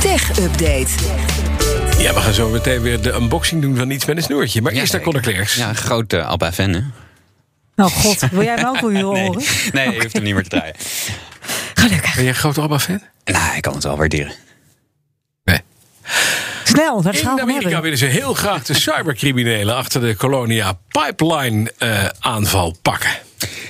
Tech Update. Ja, we gaan zo meteen weer de unboxing doen van iets met een snoertje. Maar Ja, eerst naar Conor. Klerks. Ja, een grote Abba-fan, hè? Oh god, wil jij hem ook weer horen? Nee, nee je hoeft hem niet meer te draaien. Gelukkig. Ben jij een grote ABBA-fan? Nou, ik kan het wel waarderen. Nee. Snel, daar In gaan we Amerika hebben. willen ze heel graag de cybercriminelen achter de Colonia Pipeline eh, aanval pakken.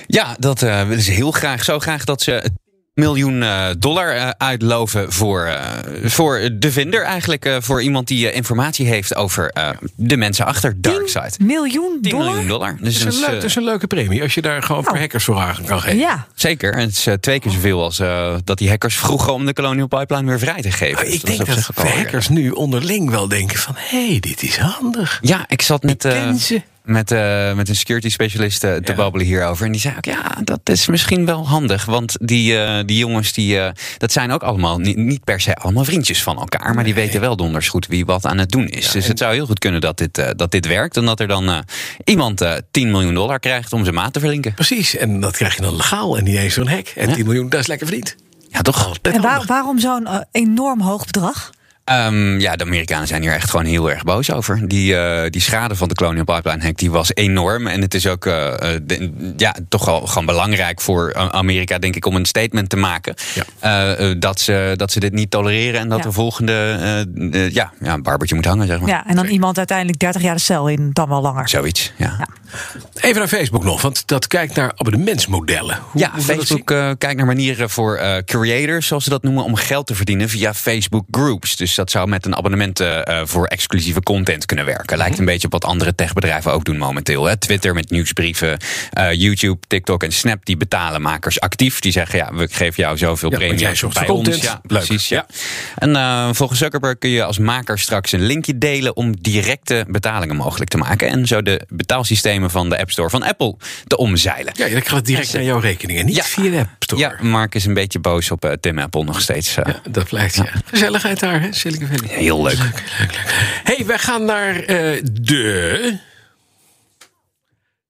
Ja, dat eh, willen ze heel graag. Zo graag dat ze 10 miljoen eh, dollar eh, uitloven voor, eh, voor de vinder. Eigenlijk voor iemand die informatie heeft over de mensen achter Darkseid. Miljoen 10 dollar? miljoen dollar. Dus Dat is, een dat leuk, is, dat is een leuke premie als je daar gewoon voor Nou. hackers voor aan kan geven. Ja, Zeker. En het is twee keer zoveel als dat die hackers vroegen om de Colonial Pipeline weer vrij te geven. Maar Dus ik denk dat hackers nu onderling wel denken van... hé, hey, dit is handig. Ja, ik zat met, Ik. Met, eh, met een security specialist eh, te Ja. babbelen hierover. En die zei ook, ja, dat is misschien wel handig. Want die, eh, die jongens, die, eh, dat zijn ook allemaal niet, niet per se allemaal vriendjes van elkaar. Maar die weten wel donders goed wie wat aan het doen is. dus en- het zou heel goed kunnen dat dit, eh, dat dit werkt. En dat er dan iemand eh 10 miljoen dollar krijgt om zijn maat te verlinken. Precies, en dat krijg je dan legaal en niet eens zo'n hack. En Ja. 10 miljoen, dat is lekker verdiend. Ja, toch? Altijd en waar- waarom zo'n enorm hoog bedrag? Ehm, ja, de Amerikanen zijn hier echt gewoon heel erg boos over. Die, eh, die schade van de Colonial Pipeline hack die was enorm. En het is ook eh, eh, de- ja, toch wel gewoon belangrijk voor Amerika, denk ik, om een statement te maken. Ja. Dat, ze, dat ze dit niet tolereren en dat Ja. de volgende ja, ja, een barbertje moet hangen, zeg maar. Ja, en dan iemand uiteindelijk 30 jaar de cel in, dan wel langer. Zoiets, ja. Even naar Facebook nog, want dat kijkt naar abonnementsmodellen. Hoe, Ja, hoe Facebook eh, kijkt naar manieren voor eh, creators, zoals ze dat noemen, om geld te verdienen via Facebook Groups. Dus dat zou met een abonnement eh, voor exclusieve content kunnen werken. Lijkt Mhm. een beetje op wat andere techbedrijven ook doen momenteel. Hè. Twitter met nieuwsbrieven, YouTube, TikTok en Snap die betalen makers actief. Die zeggen, ja, we geven jou zoveel Ja, premie jij bij voor ons. content. Ja, Leuk. precies. Ja. En volgens Zuckerberg kun je als maker straks een linkje delen om directe betalingen mogelijk te maken. En zo de betaalsystemen van de App Store van Apple te omzeilen. Ja, dan gaat het direct naar jouw rekening en niet Ja. via de App Store. Ja, Mark is een beetje boos op eh, Tim Apple nog steeds. eh. Ja, dat blijkt, ja. Gezelligheid daar, hè? Silicon Valley. Heel leuk. hey, wij gaan naar eh, de...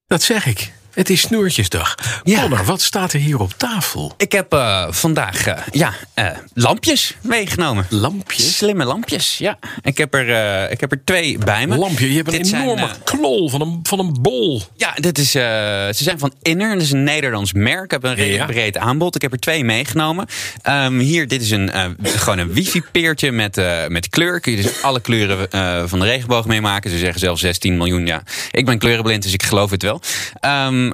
Dat zeg ik. Het is Snoertjesdag. Ja. Connor, wat staat er hier op tafel? Ik heb eh, vandaag eh, ja, eh, lampjes meegenomen. Lampjes? Slimme lampjes, ja. Ik heb er, ik heb er twee bij me. Lampje, je hebt een Dit zijn, enorme eh, knol van een, van een bol. Ja, dit is, ze zijn van Inner. Dat is een Nederlands merk. Ik heb een redelijk Ja. breed aanbod. Ik heb er twee meegenomen. Ehm, hier, dit is een, gewoon een wifi-peertje met, met kleur. Kun je dus alle kleuren van de regenboog meemaken. Ze zeggen zelfs 16 miljoen. Ja, ik ben kleurenblind, dus ik geloof het wel.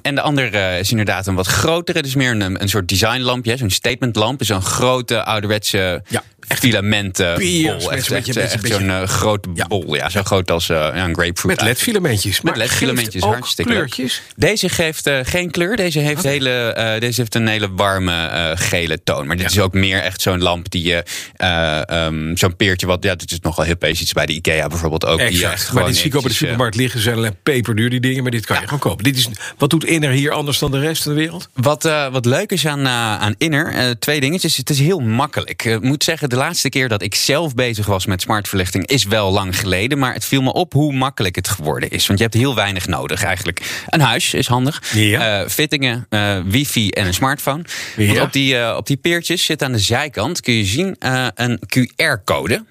En de andere eh, is inderdaad een wat grotere. Is meer een, een soort designlampje. Zo'n statementlamp. Zo'n grote ouderwetse filamentenbol. Echt, echt, echt zo'n eh, grote bol. Ja, zo groot als eh, een grapefruit. Met ledfilamentjes. Met ledfilamentjes, hartstikke leuk. kleurtjes. Deze geeft eh, geen kleur. Deze heeft, hele, deze heeft een hele warme gele toon. Maar dit is ook meer echt zo'n lamp die je. eh, ehm, zo'n peertje wat. Ja, dit is nogal heel iets bij de IKEA bijvoorbeeld ook. Die Exact. echt maar dit zie ik bij de supermarkt liggen. Ze zijn peperduur die dingen, maar dit kan je gewoon kopen. Dit is, wat doet Inner hier anders dan de rest van de wereld? Wat, wat leuk is aan, aan Inner, twee dingetjes. Het is heel makkelijk. Ik moet zeggen, de laatste keer dat ik zelf bezig was met smartverlichting is wel lang geleden. Maar het viel me op hoe makkelijk het geworden is. Want je hebt heel weinig nodig eigenlijk. Een huis is handig. Ja. Eh, fittingen, eh, wifi en een smartphone. Want op die, eh, op die peertjes zit aan de zijkant, kun je zien, een QR-code.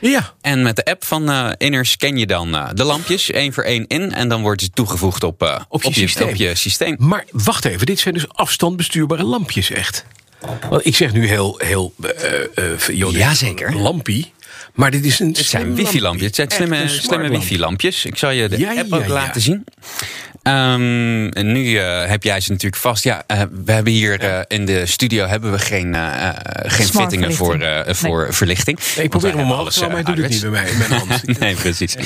Ja. En met de app van eh Inner scan je dan de lampjes één voor één in. En dan wordt het toegevoegd op, Op je op je systeem. Maar wacht even, dit zijn dus afstandbestuurbare lampjes echt. Want ik zeg nu heel, heel is Jazeker. lampie. Maar dit is een Het zijn wifi-lampjes. Het zijn slimme, slimme wifi-lampjes. Ik zal je de Ja, app ook ja. laten zien. Ehm, en nu eh, heb jij ze natuurlijk vast. Ja, eh, we hebben hier eh, in de studio hebben we geen, geen fittingen voor, verlichting. eh, voor verlichting. ik Want probeer hem alles, maar hij doet het niet eh, bij mij in mijn hand. nee, precies.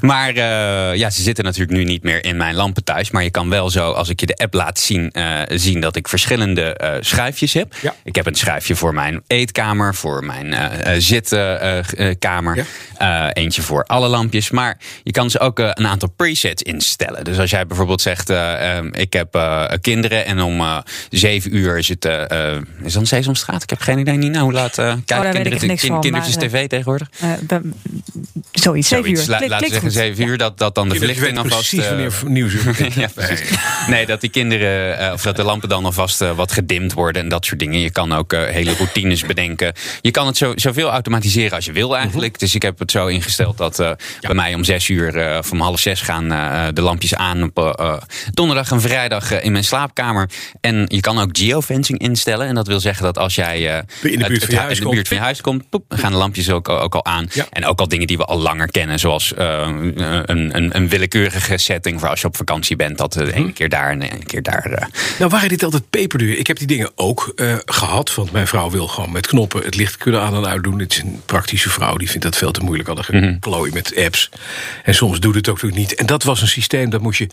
Maar ja, ze zitten natuurlijk nu niet meer in mijn lampen thuis. Maar je kan wel zo, als ik je de app laat zien, eh, zien dat ik verschillende eh, schuifjes heb. Ja. Ik heb een schuifje voor mijn eetkamer, voor mijn eh, zitkamer. Ja. Eh, eentje voor alle lampjes. Maar je kan ze ook een aantal presets instellen. Dus als jij bijvoorbeeld zegt, eh, ehm, ik heb eh, kinderen en om eh, zeven uur is het... is dan Sesamstraat? Ik heb geen idee, Nina. Hoe laat uh, kijken kinderen, van, kindertjes maar, tv tegenwoordig? Zoiets, zeven uur. la- Klik- laten we zeggen zeven uur, dat, dat dan de verlichting alvast... precies eh, wanneer nieuwsuur begint. ja, precies. Nee, dat die kinderen, eh, of dat de lampen dan alvast eh, wat gedimd worden en dat soort dingen. Je kan ook hele routines bedenken. Je kan het zo, zoveel automatiseren als je wil eigenlijk. Mhm. Dus ik heb het zo ingesteld dat eh, bij mij om zes uur eh, om half zes gaan eh, de lampjes aan op eh, eh, donderdag en vrijdag eh, in mijn slaapkamer. En je kan ook geofencing instellen. En dat wil zeggen dat als jij In de buurt het- van je huis in de komt. buurt van je huis komt, poep, gaan de lampjes ook, ook al aan. Ja. En ook al dingen die we al langer kennen, zoals een, een, een willekeurige setting voor als je op vakantie bent. Dat de ene keer daar en de ene keer daar. Nou waren dit altijd peperduur. Ik heb die dingen ook eh, gehad. Want mijn vrouw wil gewoon met knoppen het licht kunnen aan en uitdoen. Het is een praktische vrouw. Die vindt dat veel te moeilijk. Al Mhm. een geklooi met apps. En soms doet het ook natuurlijk niet. En dat was een systeem dat moest je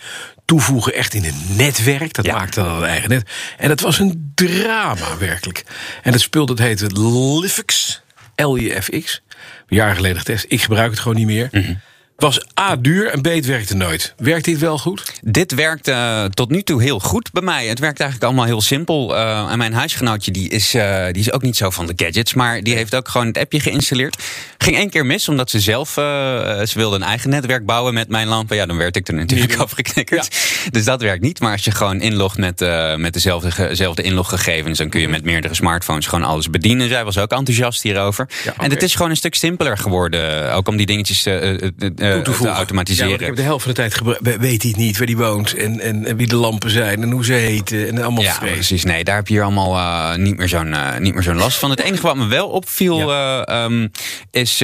toevoegen echt in een netwerk. Dat Ja. maakte dan een eigen net. En dat was een drama werkelijk. En dat spul dat heette Lifix. L-I-F-X. Jaren geleden getest. Ik gebruik het gewoon niet meer. Mhm. Was A duur en B het werkte nooit. Werkt dit wel goed? Dit werkt eh, tot nu toe heel goed bij mij. Het werkt eigenlijk allemaal heel simpel. Eh, en mijn huisgenootje die is, eh, die is ook niet zo van de gadgets. Maar die heeft ook gewoon het appje geïnstalleerd. Ging één keer mis, omdat ze zelf... ze wilde een eigen netwerk bouwen met mijn lampen. Ja, dan werd ik er natuurlijk afgeknikkerd. Dus dat werkt niet. Maar als je gewoon inlogt met, met dezelfde, dezelfde inloggegevens... dan kun je met meerdere smartphones gewoon alles bedienen. Zij was ook enthousiast hierover. Ja. En het is gewoon een stuk simpeler geworden. Ook om die dingetjes eh, toe te te voegen. automatiseren. Ja, ik heb de helft van de tijd gebruikt. Weet hij niet waar hij woont en, en, en wie de lampen zijn en hoe ze heten en allemaal Ja, vrees. precies. Nee, daar heb je hier allemaal eh, niet, meer zo'n, eh, niet meer zo'n last van. Het enige wat me wel opviel eh, ehm, is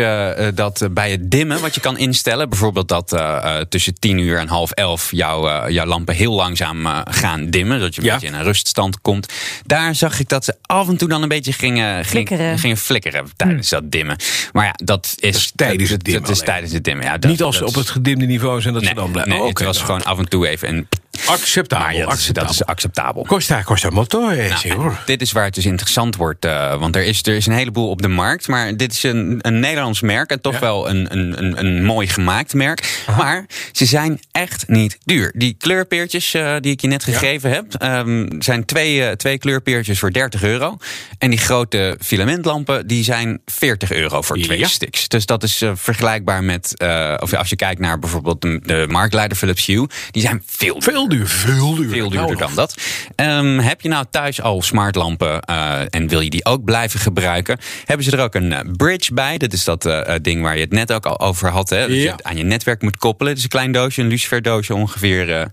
dat bij het dimmen wat je kan instellen, bijvoorbeeld dat eh, eh, tussen 10 uur en half 11 jouw, jouw lampen heel langzaam gaan dimmen, dat je een Ja. beetje in een ruststand komt. Daar zag ik dat ze af en toe dan een beetje gingen gingen Flikkeren. Gingen flikkeren tijdens dat dimmen. Maar ja, dat is, is tijdens het dat- dimmen Dat is alleen. tijdens het dimmen. Ja, dat, niet als ze op het gedimde niveau zijn dat Nee, ze dan blijven. nee Oh, het oké, was nou. gewoon af en toe even een. Acceptabel. Ja, dat, is, dat acceptabel. is acceptabel. Costa, Costa Motore, Nou, senor. dit is waar het dus interessant wordt. eh, want er is, er is een heleboel op de markt. Maar dit is een, een Nederlands merk. En toch Ja. wel een, een, een, een mooi gemaakt merk. Maar ze zijn echt niet duur. Die kleurpeertjes eh, die ik je net gegeven heb. ehm, zijn twee, eh, twee kleurpeertjes voor 30 euro. En die grote filamentlampen die zijn 40 euro voor twee sticks. Dus dat is vergelijkbaar met. of als je kijkt naar bijvoorbeeld de, de marktleider Philips Hue. Die zijn veel duurder. Veel duur, veel duur. Veel duurder Nou, dan dat. Ehm, heb je nou thuis al smartlampen eh, en wil je die ook blijven gebruiken? Hebben ze er ook een eh, bridge bij? Dat is dat eh, ding waar je het net ook al over had. Hè? Dat je het aan je netwerk moet koppelen. Het is een klein doosje, een lucifer doosje ongeveer. eh,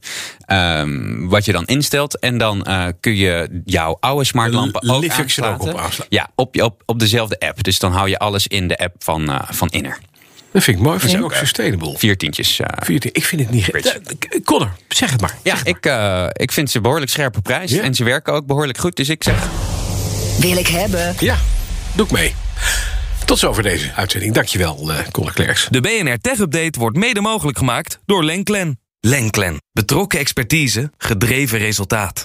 ehm, wat je dan instelt. En dan kun je jouw oude smartlampen ook ook op aansluiten. Ja, op, op, op dezelfde app. Dus dan hou je alles in de app van, van Inner. Dat vind ik mooi. Vind Ja. ook sustainable. Vier tientjes. eh, je- Ik vind het niet... ge- Bridge. Eh, Connor, zeg het maar. ja, ik, eh, ik vind ze behoorlijk scherpe prijs. Ja? En ze werken ook behoorlijk goed. Dus ik zeg Wil ik hebben. Ja, doe ik mee. Tot zover deze uitzending. Dankjewel, eh Connor Klerks. De BNR Tech Update wordt mede mogelijk gemaakt door Lenklen. Lenklen. Betrokken expertise, gedreven resultaat.